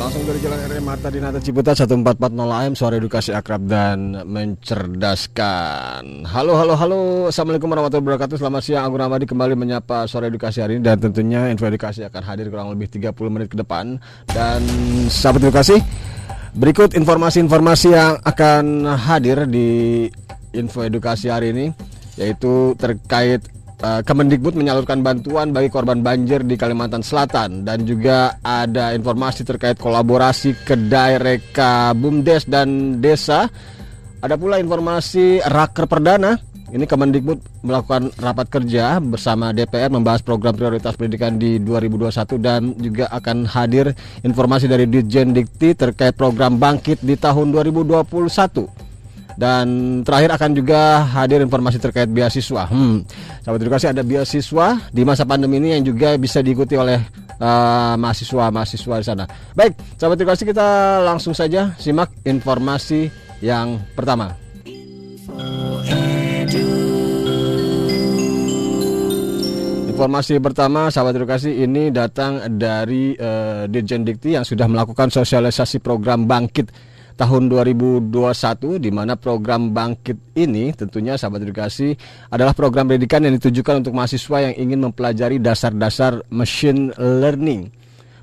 Langsung dari Jalan RM Marta Dinata Ciputat 1440 AM Suara Edukasi Akrab dan Mencerdaskan. Halo halo halo. Assalamualaikum warahmatullahi wabarakatuh. Selamat siang Agung Ramadi kembali menyapa Suara Edukasi hari ini Dan tentunya info edukasi akan hadir kurang lebih 30 menit ke depan. Dan sahabat edukasi Berikut informasi-informasi yang akan hadir di info edukasi hari ini Yaitu terkait Kemendikbud menyalurkan bantuan bagi korban banjir di Kalimantan Selatan dan juga ada informasi terkait kolaborasi kedai reka bumdes dan desa. Ada pula informasi raker perdana. Ini Kemendikbud melakukan rapat kerja bersama DPR membahas program prioritas pendidikan di 2021 dan juga akan hadir informasi dari Ditjen Dikti terkait program bangkit di tahun 2021. Dan terakhir akan juga hadir informasi terkait beasiswa. Hmm, sahabat edukasi ada beasiswa di masa pandemi ini yang juga bisa diikuti oleh uh, mahasiswa-mahasiswa di sana. Baik, sahabat edukasi kita langsung saja simak informasi yang pertama. Informasi pertama, sahabat edukasi ini datang dari uh, Dirjen Dikti yang sudah melakukan sosialisasi program bangkit tahun 2021 di mana program Bangkit ini tentunya sahabat edukasi adalah program pendidikan yang ditujukan untuk mahasiswa yang ingin mempelajari dasar-dasar machine learning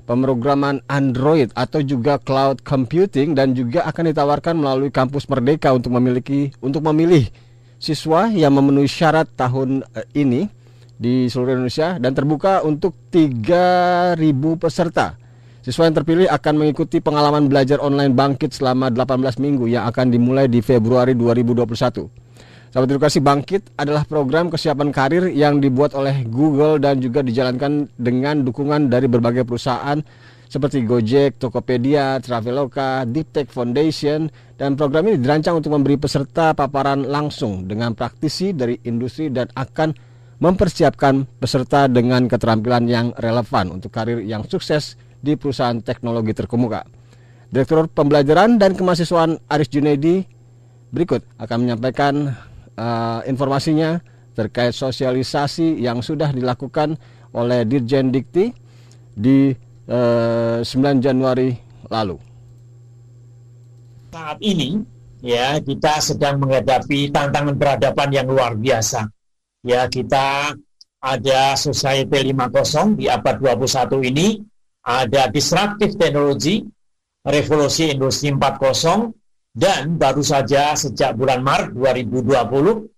pemrograman Android atau juga cloud computing dan juga akan ditawarkan melalui kampus Merdeka untuk memiliki untuk memilih siswa yang memenuhi syarat tahun eh, ini di seluruh Indonesia dan terbuka untuk 3.000 peserta. Siswa yang terpilih akan mengikuti pengalaman belajar online bangkit selama 18 minggu yang akan dimulai di Februari 2021. Sahabat edukasi bangkit adalah program kesiapan karir yang dibuat oleh Google dan juga dijalankan dengan dukungan dari berbagai perusahaan seperti Gojek, Tokopedia, Traveloka, Deep Tech Foundation dan program ini dirancang untuk memberi peserta paparan langsung dengan praktisi dari industri dan akan mempersiapkan peserta dengan keterampilan yang relevan untuk karir yang sukses di perusahaan teknologi terkemuka. Direktur Pembelajaran dan Kemahasiswaan Aris Junedi berikut akan menyampaikan uh, informasinya terkait sosialisasi yang sudah dilakukan oleh Dirjen Dikti di uh, 9 Januari lalu. Saat ini ya kita sedang menghadapi tantangan peradaban yang luar biasa. Ya kita ada Society 50 di abad 21 ini ada disruptive teknologi, revolusi industri 4.0, dan baru saja sejak bulan Maret 2020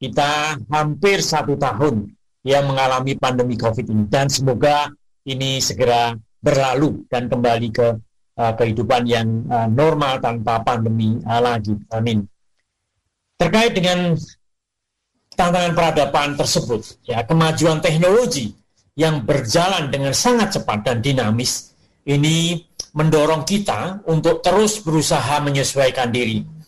kita hampir satu tahun yang mengalami pandemi COVID ini dan semoga ini segera berlalu dan kembali ke uh, kehidupan yang uh, normal tanpa pandemi uh, lagi. Amin. Terkait dengan tantangan peradaban tersebut, ya kemajuan teknologi yang berjalan dengan sangat cepat dan dinamis ini mendorong kita untuk terus berusaha menyesuaikan diri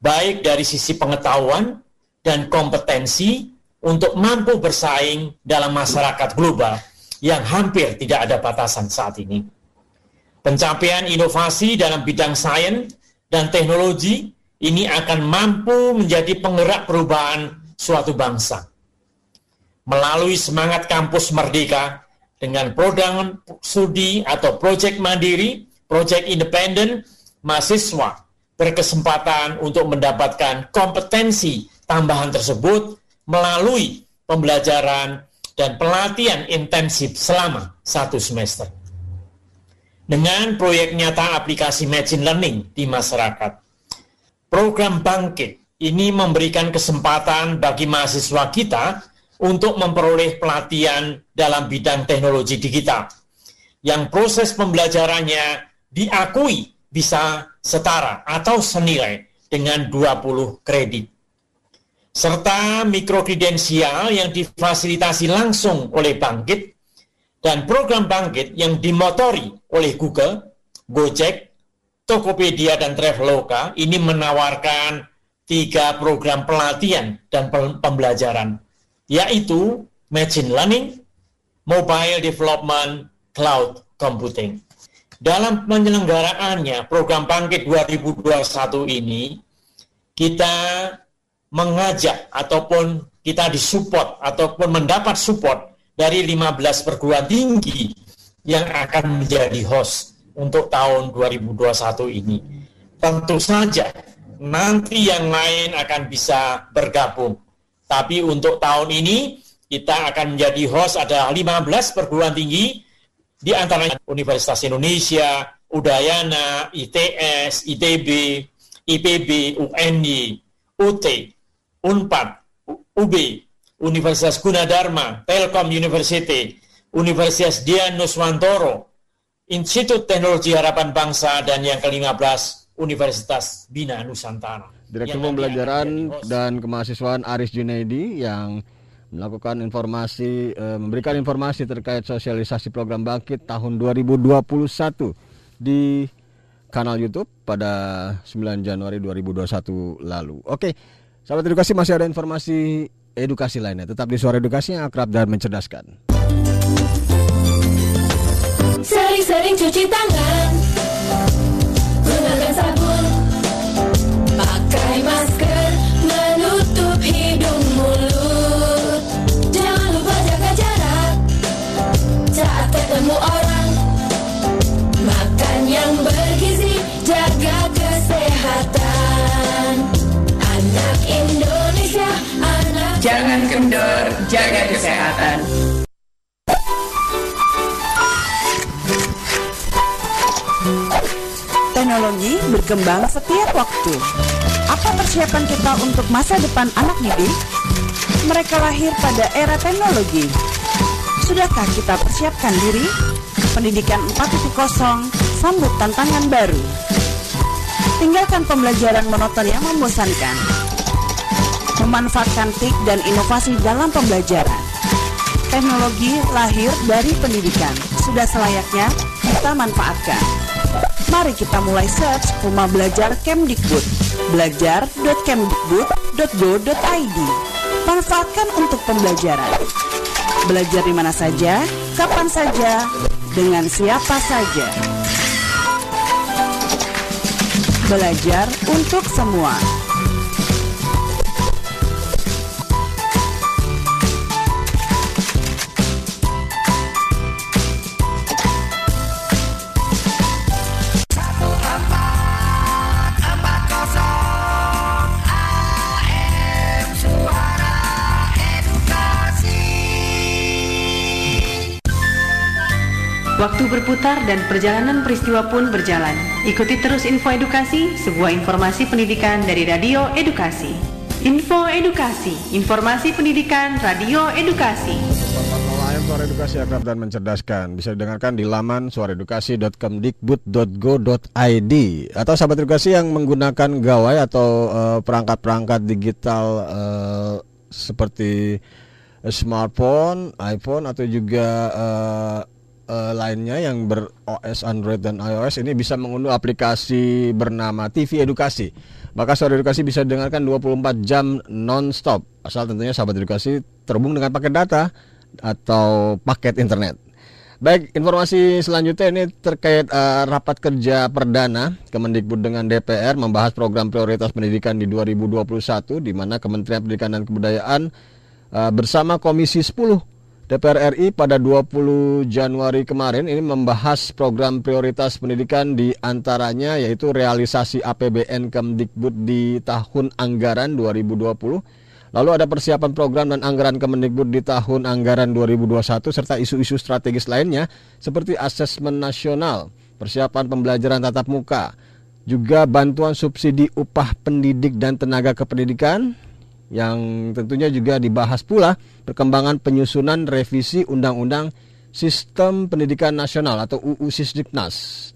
baik dari sisi pengetahuan dan kompetensi untuk mampu bersaing dalam masyarakat global yang hampir tidak ada batasan saat ini. Pencapaian inovasi dalam bidang sains dan teknologi ini akan mampu menjadi penggerak perubahan suatu bangsa melalui semangat kampus merdeka dengan program studi atau proyek mandiri, proyek independen, mahasiswa berkesempatan untuk mendapatkan kompetensi tambahan tersebut melalui pembelajaran dan pelatihan intensif selama satu semester. Dengan proyek nyata aplikasi machine learning di masyarakat, program Bangkit ini memberikan kesempatan bagi mahasiswa kita untuk memperoleh pelatihan dalam bidang teknologi digital yang proses pembelajarannya diakui bisa setara atau senilai dengan 20 kredit. Serta mikrokredensial yang difasilitasi langsung oleh Bangkit dan program Bangkit yang dimotori oleh Google, Gojek, Tokopedia dan Traveloka ini menawarkan tiga program pelatihan dan pembelajaran, yaitu Machine Learning, Mobile Development, Cloud Computing. Dalam penyelenggaraannya, program Bangkit 2021 ini, kita mengajak ataupun kita disupport ataupun mendapat support dari 15 perguruan tinggi yang akan menjadi host untuk tahun 2021 ini. Tentu saja nanti yang lain akan bisa bergabung. Tapi untuk tahun ini kita akan menjadi host ada 15 perguruan tinggi di antaranya Universitas Indonesia, Udayana, ITS, ITB, IPB, UNY, UT, UNPAD, UB, Universitas Gunadarma, Telkom University, Universitas Dian Nuswantoro, Institut Teknologi Harapan Bangsa, dan yang ke-15, Universitas Bina Nusantara. Direktur Pembelajaran dan Kemahasiswaan Aris Junaidi yang melakukan informasi, e, memberikan informasi terkait sosialisasi program Bangkit tahun 2021 di kanal YouTube pada 9 Januari 2021 lalu. Oke, sahabat edukasi masih ada informasi edukasi lainnya. Tetap di suara edukasi yang akrab dan mencerdaskan. Sering-sering cuci tangan waktu. Apa persiapan kita untuk masa depan anak didik? Mereka lahir pada era teknologi. Sudahkah kita persiapkan diri? Pendidikan 4.0 sambut tantangan baru. Tinggalkan pembelajaran monoton yang membosankan. Memanfaatkan TIK dan inovasi dalam pembelajaran. Teknologi lahir dari pendidikan. Sudah selayaknya kita manfaatkan. Mari kita mulai search Rumah Belajar Kemdikbud. Belajar.kemdikbud.go.id. Manfaatkan untuk pembelajaran. Belajar di mana saja, kapan saja, dengan siapa saja. Belajar untuk semua. Waktu berputar dan perjalanan peristiwa pun berjalan. Ikuti terus info edukasi, sebuah informasi pendidikan dari Radio Edukasi. Info Edukasi, informasi pendidikan Radio Edukasi. Suara Edukasi akrab dan mencerdaskan bisa didengarkan di laman suaraedukasi.kemdikbud.go.id atau sahabat edukasi yang menggunakan gawai atau eh, perangkat-perangkat digital uh, seperti smartphone, iPhone atau juga uh, uh, lainnya yang ber OS Android dan iOS ini bisa mengunduh aplikasi bernama TV Edukasi. Maka suara edukasi bisa dengarkan 24 jam non-stop asal tentunya sahabat edukasi terhubung dengan paket data atau paket internet. Baik, informasi selanjutnya ini terkait uh, rapat kerja perdana Kemendikbud dengan DPR membahas program prioritas pendidikan di 2021 di mana Kementerian Pendidikan dan Kebudayaan uh, bersama Komisi 10 DPR RI pada 20 Januari kemarin ini membahas program prioritas pendidikan di antaranya yaitu realisasi APBN Kemdikbud di tahun anggaran 2020. Lalu ada persiapan program dan anggaran Kemendikbud di tahun anggaran 2021 serta isu-isu strategis lainnya seperti asesmen nasional, persiapan pembelajaran tatap muka, juga bantuan subsidi upah pendidik dan tenaga kependidikan, yang tentunya juga dibahas pula perkembangan penyusunan revisi Undang-Undang Sistem Pendidikan Nasional atau UU Sisdiknas.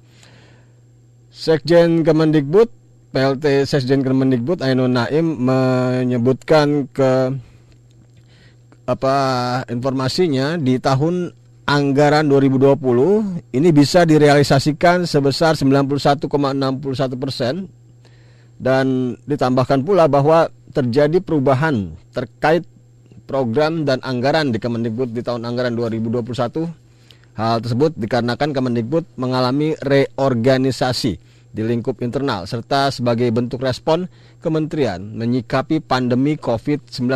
Sekjen Kemendikbud, PLT Sekjen Kemendikbud Ainun Naim menyebutkan ke apa informasinya di tahun anggaran 2020 ini bisa direalisasikan sebesar 91,61 persen dan ditambahkan pula bahwa terjadi perubahan terkait program dan anggaran di Kemendikbud di tahun anggaran 2021. Hal tersebut dikarenakan Kemendikbud mengalami reorganisasi di lingkup internal serta sebagai bentuk respon kementerian menyikapi pandemi COVID-19.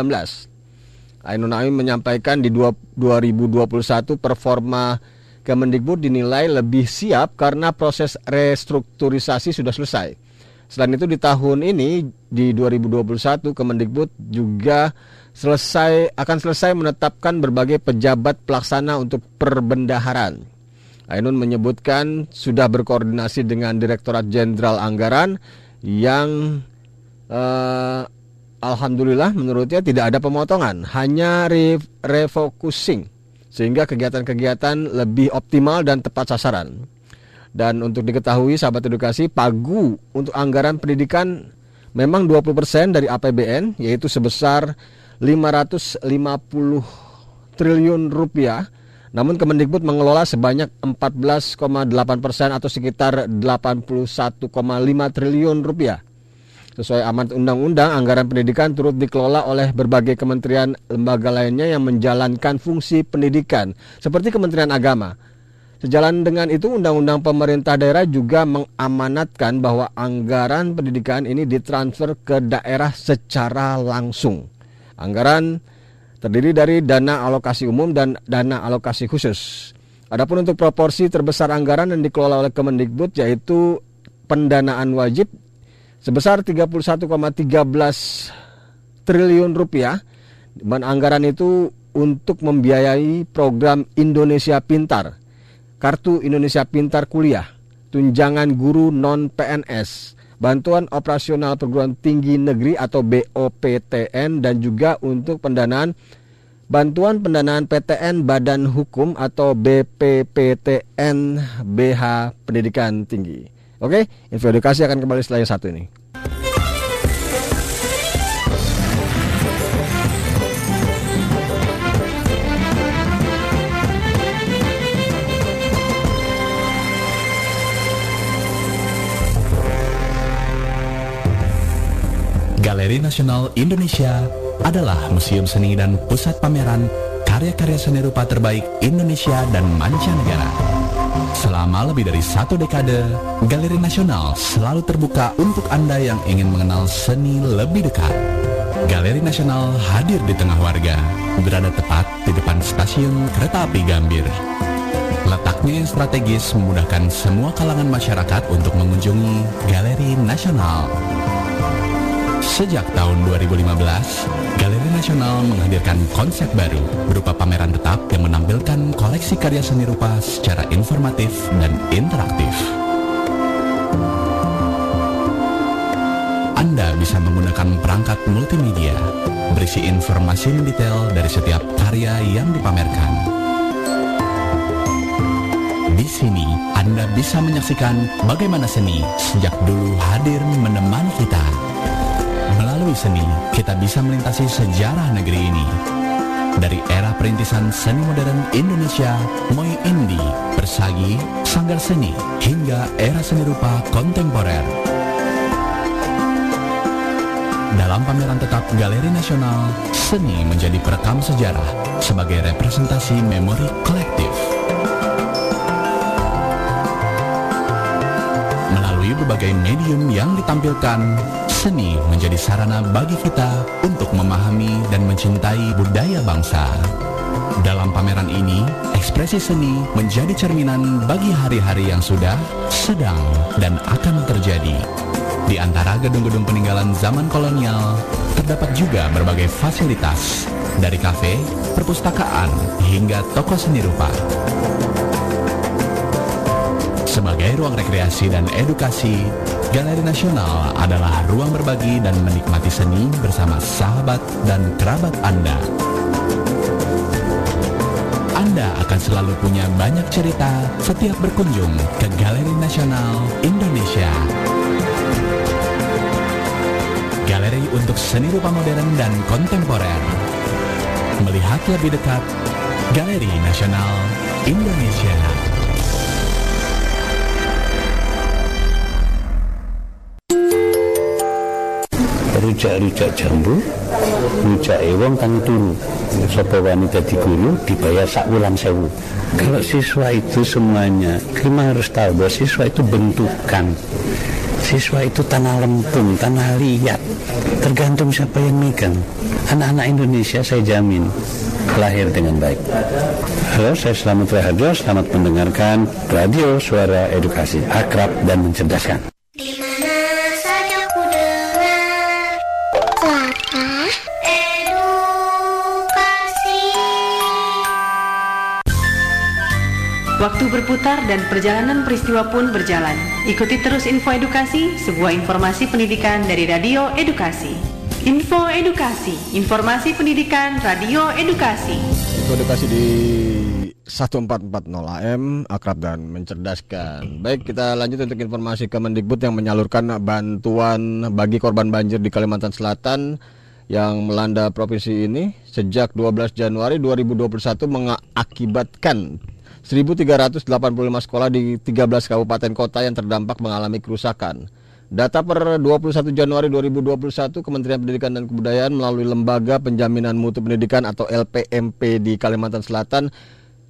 Ainun Naim menyampaikan di 2021 performa Kemendikbud dinilai lebih siap karena proses restrukturisasi sudah selesai. Selain itu di tahun ini di 2021 Kemendikbud juga selesai akan selesai menetapkan berbagai pejabat pelaksana untuk perbendaharaan. Ainun menyebutkan sudah berkoordinasi dengan Direktorat Jenderal Anggaran yang eh, alhamdulillah menurutnya tidak ada pemotongan, hanya re refocusing sehingga kegiatan-kegiatan lebih optimal dan tepat sasaran. Dan untuk diketahui sahabat edukasi, pagu untuk anggaran pendidikan memang 20% dari APBN yaitu sebesar 550 triliun rupiah. Namun Kemendikbud mengelola sebanyak 14,8 persen atau sekitar 81,5 triliun rupiah. Sesuai amanat undang-undang, anggaran pendidikan turut dikelola oleh berbagai kementerian lembaga lainnya yang menjalankan fungsi pendidikan, seperti Kementerian Agama. Sejalan dengan itu, Undang-Undang Pemerintah Daerah juga mengamanatkan bahwa anggaran pendidikan ini ditransfer ke daerah secara langsung. Anggaran terdiri dari dana alokasi umum dan dana alokasi khusus. Adapun untuk proporsi terbesar anggaran yang dikelola oleh Kemendikbud yaitu pendanaan wajib sebesar 31,13 triliun rupiah. Dan anggaran itu untuk membiayai program Indonesia Pintar Kartu Indonesia Pintar Kuliah, tunjangan guru non-PNS, bantuan operasional perguruan tinggi negeri atau BOPTN dan juga untuk pendanaan bantuan pendanaan PTN Badan Hukum atau BPPTN BH Pendidikan Tinggi. Oke, info edukasi akan kembali setelah yang satu ini. Galeri Nasional Indonesia adalah museum seni dan pusat pameran karya-karya seni rupa terbaik Indonesia dan mancanegara. Selama lebih dari satu dekade, Galeri Nasional selalu terbuka untuk Anda yang ingin mengenal seni lebih dekat. Galeri Nasional hadir di tengah warga, berada tepat di depan stasiun kereta api Gambir. Letaknya yang strategis memudahkan semua kalangan masyarakat untuk mengunjungi Galeri Nasional. Sejak tahun 2015, Galeri Nasional menghadirkan konsep baru berupa pameran tetap yang menampilkan koleksi karya seni rupa secara informatif dan interaktif. Anda bisa menggunakan perangkat multimedia berisi informasi mendetail dari setiap karya yang dipamerkan. Di sini, Anda bisa menyaksikan bagaimana seni sejak dulu hadir menemani kita. Melalui seni, kita bisa melintasi sejarah negeri ini. Dari era perintisan seni modern Indonesia, Moi Indi, Persagi, Sanggar Seni, hingga era seni rupa kontemporer. Dalam pameran tetap Galeri Nasional, seni menjadi perekam sejarah sebagai representasi memori kolektif. Melalui berbagai medium yang ditampilkan, seni menjadi sarana bagi kita untuk memahami dan mencintai budaya bangsa. Dalam pameran ini, ekspresi seni menjadi cerminan bagi hari-hari yang sudah, sedang, dan akan terjadi. Di antara gedung-gedung peninggalan zaman kolonial, terdapat juga berbagai fasilitas, dari kafe, perpustakaan, hingga toko seni rupa. Sebagai ruang rekreasi dan edukasi, Galeri Nasional adalah ruang berbagi dan menikmati seni bersama sahabat dan kerabat Anda. Anda akan selalu punya banyak cerita setiap berkunjung ke Galeri Nasional Indonesia. Galeri untuk seni rupa modern dan kontemporer. Melihat lebih dekat, Galeri Nasional Indonesia. Rujak-rujak jambu rujak ewong kang turu. Sapa wanita di guru dibayar sak wulan sewu. Kalau siswa itu semuanya kita harus tahu bahwa siswa itu bentukan? Siswa itu tanah lempung tanah liat. Tergantung siapa yang megang. Anak-anak Indonesia saya jamin lahir dengan baik. Halo saya Selamat Raharjo selamat mendengarkan radio suara edukasi akrab dan mencerdaskan Waktu berputar dan perjalanan peristiwa pun berjalan. Ikuti terus info edukasi, sebuah informasi pendidikan dari Radio Edukasi. Info Edukasi, informasi pendidikan Radio Edukasi. Info edukasi di 1440 AM akrab dan mencerdaskan. Baik, kita lanjut untuk informasi Kemendikbud yang menyalurkan bantuan bagi korban banjir di Kalimantan Selatan yang melanda provinsi ini sejak 12 Januari 2021 mengakibatkan 1.385 sekolah di 13 kabupaten kota yang terdampak mengalami kerusakan. Data per 21 Januari 2021 Kementerian Pendidikan dan Kebudayaan melalui Lembaga Penjaminan Mutu Pendidikan atau LPMP di Kalimantan Selatan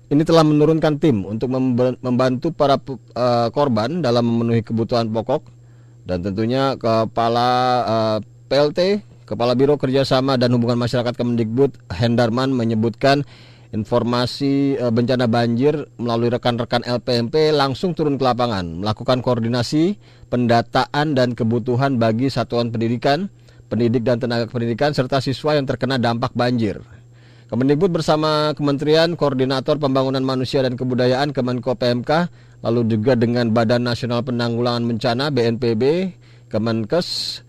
ini telah menurunkan tim untuk membantu para eh, korban dalam memenuhi kebutuhan pokok dan tentunya kepala eh, PLT Kepala Biro Kerjasama dan Hubungan Masyarakat Kemendikbud Hendarman menyebutkan informasi eh, bencana banjir melalui rekan-rekan LPMP langsung turun ke lapangan melakukan koordinasi pendataan dan kebutuhan bagi satuan pendidikan, pendidik dan tenaga pendidikan serta siswa yang terkena dampak banjir. Kemendikbud bersama Kementerian Koordinator Pembangunan Manusia dan Kebudayaan Kemenko PMK, lalu juga dengan Badan Nasional Penanggulangan Bencana BNPB, Kemenkes,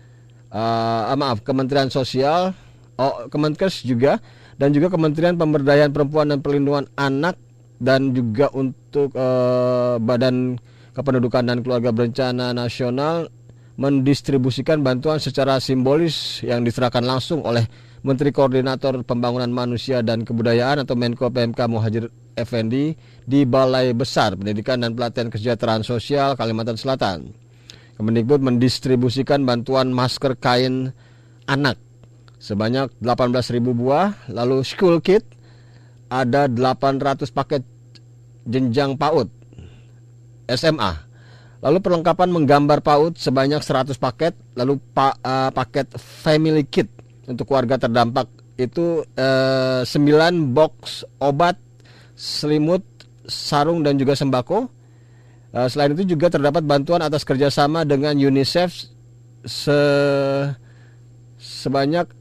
eh, maaf Kementerian Sosial, oh, Kemenkes juga, dan juga Kementerian Pemberdayaan Perempuan dan Perlindungan Anak dan juga untuk eh, Badan Kependudukan dan Keluarga Berencana Nasional mendistribusikan bantuan secara simbolis yang diserahkan langsung oleh Menteri Koordinator Pembangunan Manusia dan Kebudayaan atau Menko PMK Muhajir Effendi di Balai Besar Pendidikan dan Pelatihan Kesejahteraan Sosial Kalimantan Selatan. Kemendikbud mendistribusikan bantuan masker kain anak sebanyak 18.000 buah, lalu school kit ada 800 paket jenjang PAUD SMA. Lalu perlengkapan menggambar PAUD sebanyak 100 paket, lalu pa, eh, paket family kit untuk keluarga terdampak itu eh, 9 box obat, selimut, sarung dan juga sembako. Eh, selain itu juga terdapat bantuan atas kerjasama dengan UNICEF se sebanyak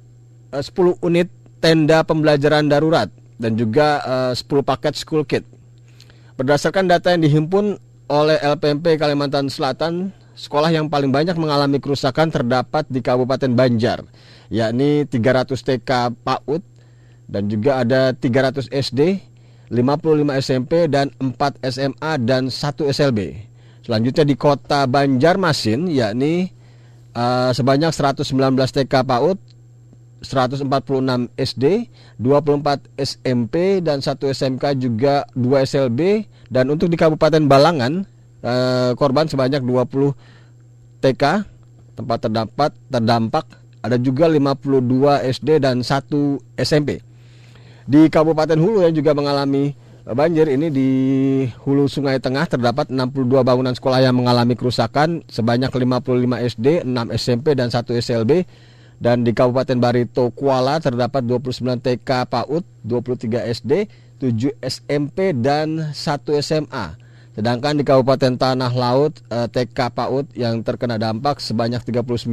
eh, 10 unit tenda pembelajaran darurat dan juga eh, 10 paket school kit. Berdasarkan data yang dihimpun oleh LPMP Kalimantan Selatan, sekolah yang paling banyak mengalami kerusakan terdapat di Kabupaten Banjar, yakni 300 TK PAUD dan juga ada 300 SD, 55 SMP dan 4 SMA dan 1 SLB. Selanjutnya di Kota Banjarmasin yakni eh, sebanyak 119 TK PAUD, 146 SD, 24 SMP dan 1 SMK juga 2 SLB dan untuk di Kabupaten Balangan eh, korban sebanyak 20 TK tempat terdampak terdampak ada juga 52 SD dan 1 SMP. Di Kabupaten Hulu yang juga mengalami eh, banjir ini di Hulu Sungai Tengah terdapat 62 bangunan sekolah yang mengalami kerusakan sebanyak 55 SD, 6 SMP dan 1 SLB dan di Kabupaten Barito Kuala terdapat 29 TK PAUD, 23 SD, 7 SMP dan 1 SMA. Sedangkan di Kabupaten Tanah Laut eh, TK PAUD yang terkena dampak sebanyak 39,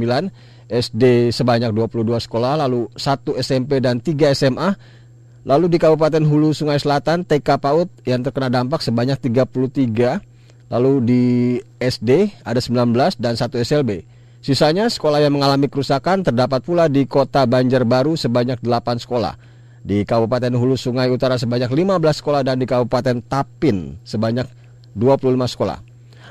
SD sebanyak 22 sekolah, lalu 1 SMP dan 3 SMA. Lalu di Kabupaten Hulu Sungai Selatan TK PAUD yang terkena dampak sebanyak 33, lalu di SD ada 19 dan 1 SLB. Sisanya sekolah yang mengalami kerusakan terdapat pula di Kota Banjarbaru sebanyak 8 sekolah. Di Kabupaten Hulu Sungai Utara sebanyak 15 sekolah dan di Kabupaten Tapin sebanyak 25 sekolah.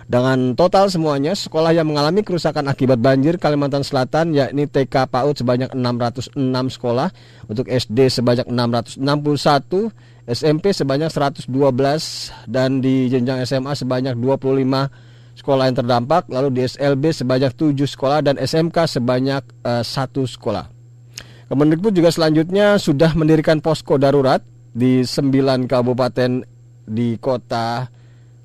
Dengan total semuanya sekolah yang mengalami kerusakan akibat banjir Kalimantan Selatan yakni TK PAUD sebanyak 606 sekolah, untuk SD sebanyak 661, SMP sebanyak 112 dan di jenjang SMA sebanyak 25 sekolah yang terdampak, lalu di SLB sebanyak 7 sekolah dan SMK sebanyak uh, satu sekolah. Kemendikbud juga selanjutnya sudah mendirikan posko darurat di 9 kabupaten di kota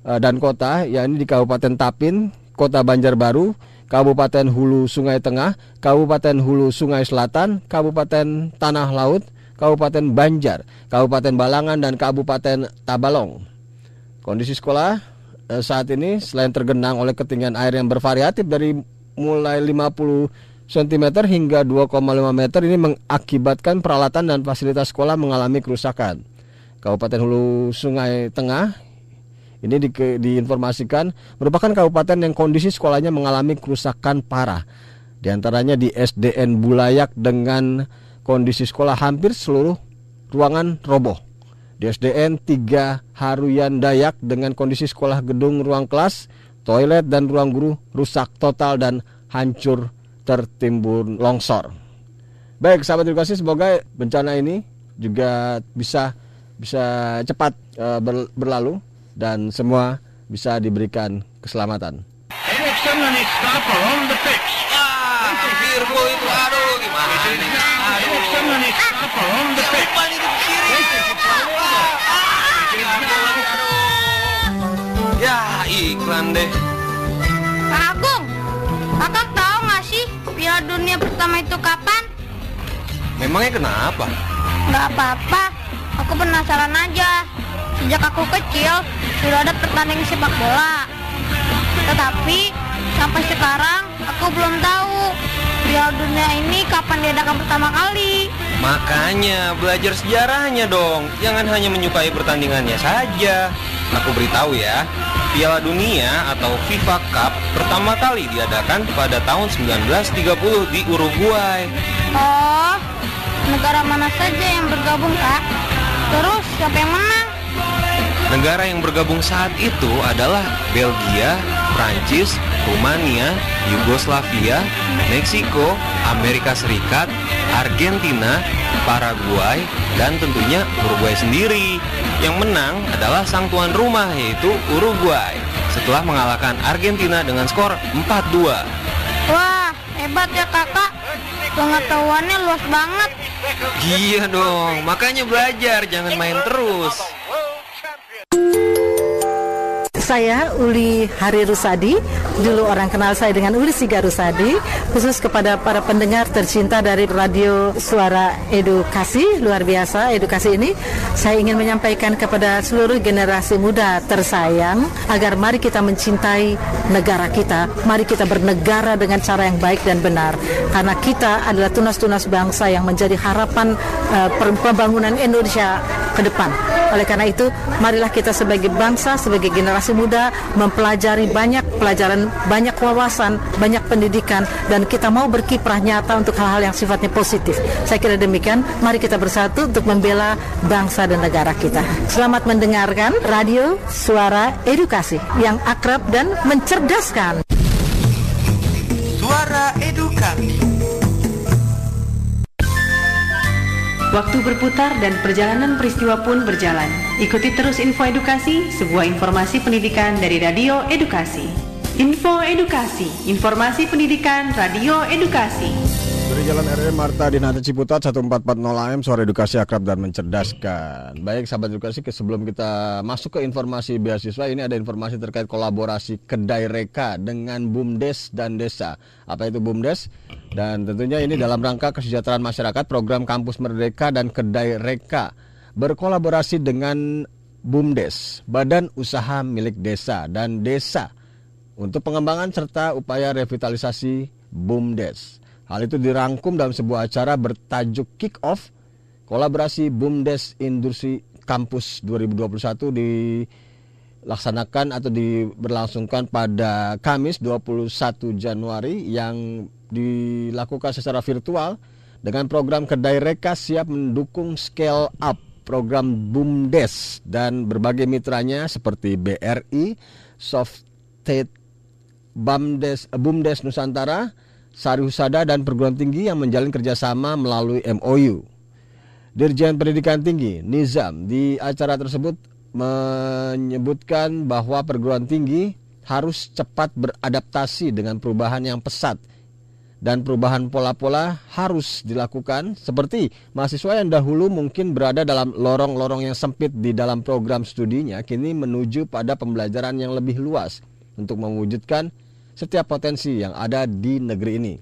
uh, dan kota, yakni di Kabupaten Tapin, Kota Banjarbaru, Kabupaten Hulu Sungai Tengah, Kabupaten Hulu Sungai Selatan, Kabupaten Tanah Laut, Kabupaten Banjar, Kabupaten Balangan, dan Kabupaten Tabalong. Kondisi sekolah eh, saat ini selain tergenang oleh ketinggian air yang bervariatif dari mulai 50 cm hingga 2,5 meter ini mengakibatkan peralatan dan fasilitas sekolah mengalami kerusakan. Kabupaten Hulu Sungai Tengah ini di, diinformasikan merupakan kabupaten yang kondisi sekolahnya mengalami kerusakan parah. Di antaranya di SDN Bulayak dengan kondisi sekolah hampir seluruh ruangan roboh. Di SDN 3 Haruyan Dayak dengan kondisi sekolah gedung ruang kelas, toilet dan ruang guru rusak total dan hancur tertimbun longsor. Baik, sahabat edukasi, semoga bencana ini juga bisa bisa cepat uh, berlalu dan semua bisa diberikan keselamatan. Virgo itu aduh gimana Aduh. Iklan deh. Kak Agung, kakak tahu nggak sih Piala Dunia pertama itu kapan? Memangnya kenapa? Nggak apa-apa, aku penasaran aja. Sejak aku kecil sudah ada pertandingan sepak bola. Tetapi sampai sekarang aku belum tahu Piala Dunia ini kapan diadakan pertama kali. Makanya belajar sejarahnya dong. Jangan hanya menyukai pertandingannya saja. Aku beritahu ya, Piala Dunia atau FIFA Cup pertama kali diadakan pada tahun 1930 di Uruguay. Oh, negara mana saja yang bergabung, Kak? Terus siapa yang menang? Negara yang bergabung saat itu adalah Belgia, Prancis, Rumania, Yugoslavia, Meksiko, Amerika Serikat, Argentina, Paraguay, dan tentunya Uruguay sendiri. Yang menang adalah sang tuan rumah yaitu Uruguay setelah mengalahkan Argentina dengan skor 4-2. Wah, hebat ya kakak. Pengetahuannya luas banget. Iya dong, makanya belajar, jangan main terus. Saya Uli Hari Rusadi, dulu orang kenal saya dengan Uli Siga Rusadi, khusus kepada para pendengar tercinta dari Radio Suara Edukasi, luar biasa edukasi ini, saya ingin menyampaikan kepada seluruh generasi muda tersayang, agar mari kita mencintai negara kita, mari kita bernegara dengan cara yang baik dan benar, karena kita adalah tunas-tunas bangsa yang menjadi harapan uh, pembangunan Indonesia ke depan. Oleh karena itu, marilah kita sebagai bangsa, sebagai generasi muda mempelajari banyak pelajaran, banyak wawasan, banyak pendidikan dan kita mau berkiprah nyata untuk hal-hal yang sifatnya positif. Saya kira demikian. Mari kita bersatu untuk membela bangsa dan negara kita. Selamat mendengarkan Radio Suara Edukasi yang akrab dan mencerdaskan. Suara Edukasi. Waktu berputar dan perjalanan peristiwa pun berjalan. Ikuti terus info edukasi, sebuah informasi pendidikan dari Radio Edukasi. Info Edukasi, informasi pendidikan Radio Edukasi. Dari Jalan RE Marta Dinata Ciputat 1440 AM Suara Edukasi Akrab dan Mencerdaskan. Baik sahabat edukasi, sebelum kita masuk ke informasi beasiswa ini ada informasi terkait kolaborasi kedai reka dengan BUMDes dan desa. Apa itu BUMDes? Dan tentunya ini dalam rangka kesejahteraan masyarakat program Kampus Merdeka dan Kedai Reka berkolaborasi dengan BUMDes, Badan Usaha Milik Desa dan Desa untuk pengembangan serta upaya revitalisasi BUMDes. Hal itu dirangkum dalam sebuah acara bertajuk Kick Off kolaborasi BUMDes Industri Kampus 2021 dilaksanakan atau diberlangsungkan pada Kamis 21 Januari yang dilakukan secara virtual dengan program Kedai Reka siap mendukung scale up program BUMDes dan berbagai mitranya seperti BRI, Softed, BUMDes, BUMDes Nusantara, Sari Husada dan perguruan tinggi yang menjalin kerjasama melalui MOU. Dirjen Pendidikan Tinggi Nizam di acara tersebut menyebutkan bahwa perguruan tinggi harus cepat beradaptasi dengan perubahan yang pesat dan perubahan pola-pola harus dilakukan seperti mahasiswa yang dahulu mungkin berada dalam lorong-lorong yang sempit di dalam program studinya kini menuju pada pembelajaran yang lebih luas untuk mewujudkan setiap potensi yang ada di negeri ini.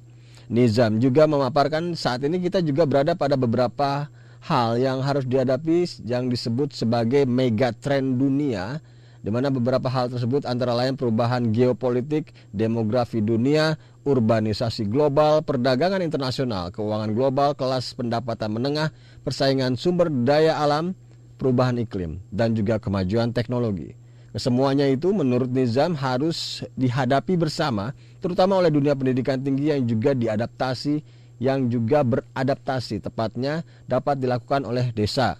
Nizam juga memaparkan saat ini kita juga berada pada beberapa hal yang harus dihadapi yang disebut sebagai mega trend dunia di mana beberapa hal tersebut antara lain perubahan geopolitik, demografi dunia, urbanisasi global, perdagangan internasional, keuangan global, kelas pendapatan menengah, persaingan sumber daya alam, perubahan iklim, dan juga kemajuan teknologi. Kesemuanya itu menurut Nizam harus dihadapi bersama, terutama oleh dunia pendidikan tinggi yang juga diadaptasi, yang juga beradaptasi, tepatnya dapat dilakukan oleh desa,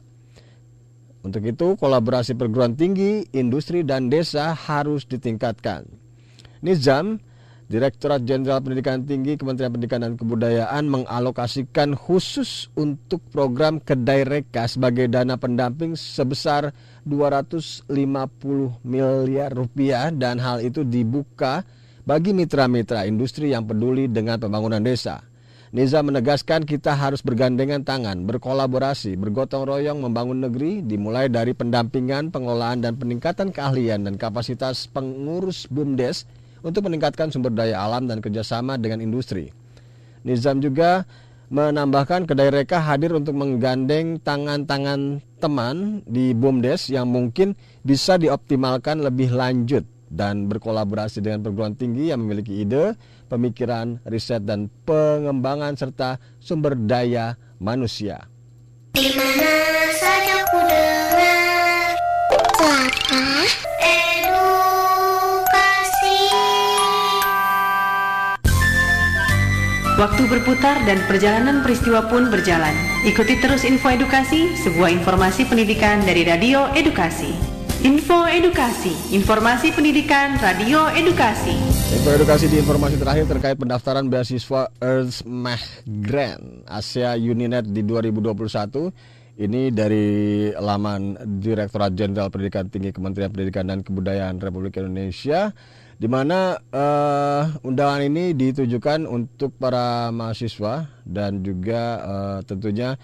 untuk itu, kolaborasi perguruan tinggi, industri, dan desa harus ditingkatkan. Nizam, Direktorat Jenderal Pendidikan Tinggi Kementerian Pendidikan dan Kebudayaan mengalokasikan khusus untuk program Kedai Reka sebagai dana pendamping sebesar 250 miliar rupiah dan hal itu dibuka bagi mitra-mitra industri yang peduli dengan pembangunan desa. Niza menegaskan kita harus bergandengan tangan, berkolaborasi, bergotong royong membangun negeri dimulai dari pendampingan, pengelolaan dan peningkatan keahlian dan kapasitas pengurus BUMDes untuk meningkatkan sumber daya alam dan kerjasama dengan industri. Nizam juga menambahkan kedai reka hadir untuk menggandeng tangan-tangan teman di BUMDes yang mungkin bisa dioptimalkan lebih lanjut dan berkolaborasi dengan perguruan tinggi yang memiliki ide, pemikiran, riset, dan pengembangan serta sumber daya manusia. Di saja ku dengar edukasi. Waktu berputar dan perjalanan peristiwa pun berjalan. Ikuti terus info edukasi, sebuah informasi pendidikan dari Radio Edukasi. Info Edukasi, Informasi Pendidikan Radio Edukasi. Info Edukasi di informasi terakhir terkait pendaftaran beasiswa Earth Mah Grant Asia Uninet di 2021. Ini dari laman Direktorat Jenderal Pendidikan Tinggi Kementerian Pendidikan dan Kebudayaan Republik Indonesia di mana uh, undangan ini ditujukan untuk para mahasiswa dan juga uh, tentunya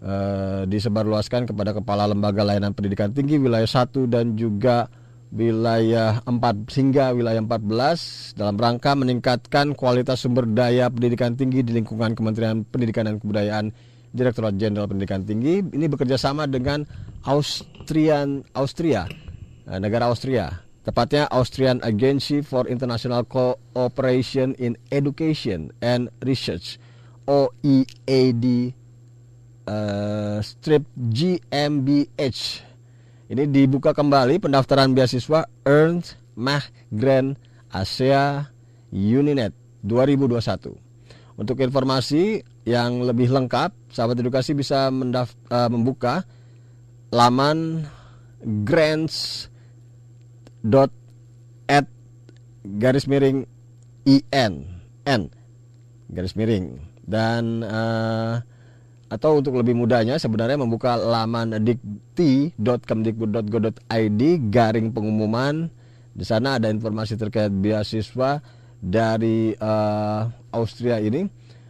uh, disebarluaskan kepada kepala lembaga layanan pendidikan tinggi wilayah 1 dan juga wilayah 4 hingga wilayah 14 dalam rangka meningkatkan kualitas sumber daya pendidikan tinggi di lingkungan Kementerian Pendidikan dan Kebudayaan Direktorat Jenderal Pendidikan Tinggi. Ini bekerja sama dengan Austrian Austria negara Austria tepatnya Austrian Agency for International Cooperation in Education and Research OEAD uh, strip GmbH. Ini dibuka kembali pendaftaran beasiswa Ernst Mach Grand Asia Uninet 2021. Untuk informasi yang lebih lengkap, sahabat edukasi bisa mendaf uh, membuka laman grants dot at garis miring in n garis miring. Dan uh, atau untuk lebih mudahnya sebenarnya membuka laman dikti.kemdikbud.go.id garing pengumuman. Di sana ada informasi terkait beasiswa dari uh, Austria ini.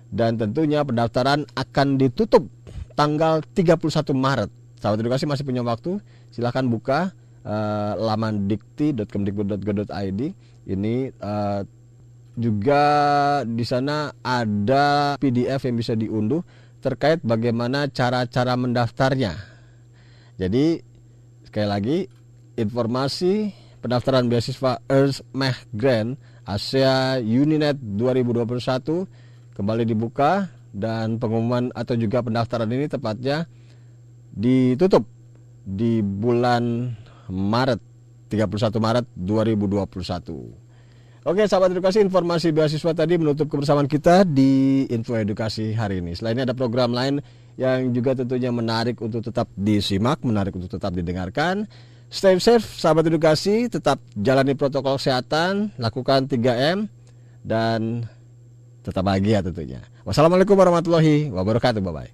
Dan tentunya pendaftaran akan ditutup tanggal 31 Maret. Sahabat edukasi masih punya waktu, silahkan buka uh, laman dikti.kemdikbud.go.id. Ini uh, juga di sana ada PDF yang bisa diunduh terkait bagaimana cara-cara mendaftarnya. Jadi sekali lagi informasi pendaftaran beasiswa Earth Meh Grant Asia Uninet 2021 kembali dibuka dan pengumuman atau juga pendaftaran ini tepatnya ditutup di bulan Maret 31 Maret 2021. Oke sahabat edukasi informasi beasiswa tadi menutup kebersamaan kita di Info Edukasi hari ini. Selain ini ada program lain yang juga tentunya menarik untuk tetap disimak, menarik untuk tetap didengarkan. Stay safe sahabat edukasi, tetap jalani protokol kesehatan, lakukan 3M dan tetap bahagia tentunya. Wassalamualaikum warahmatullahi wabarakatuh. Bye bye.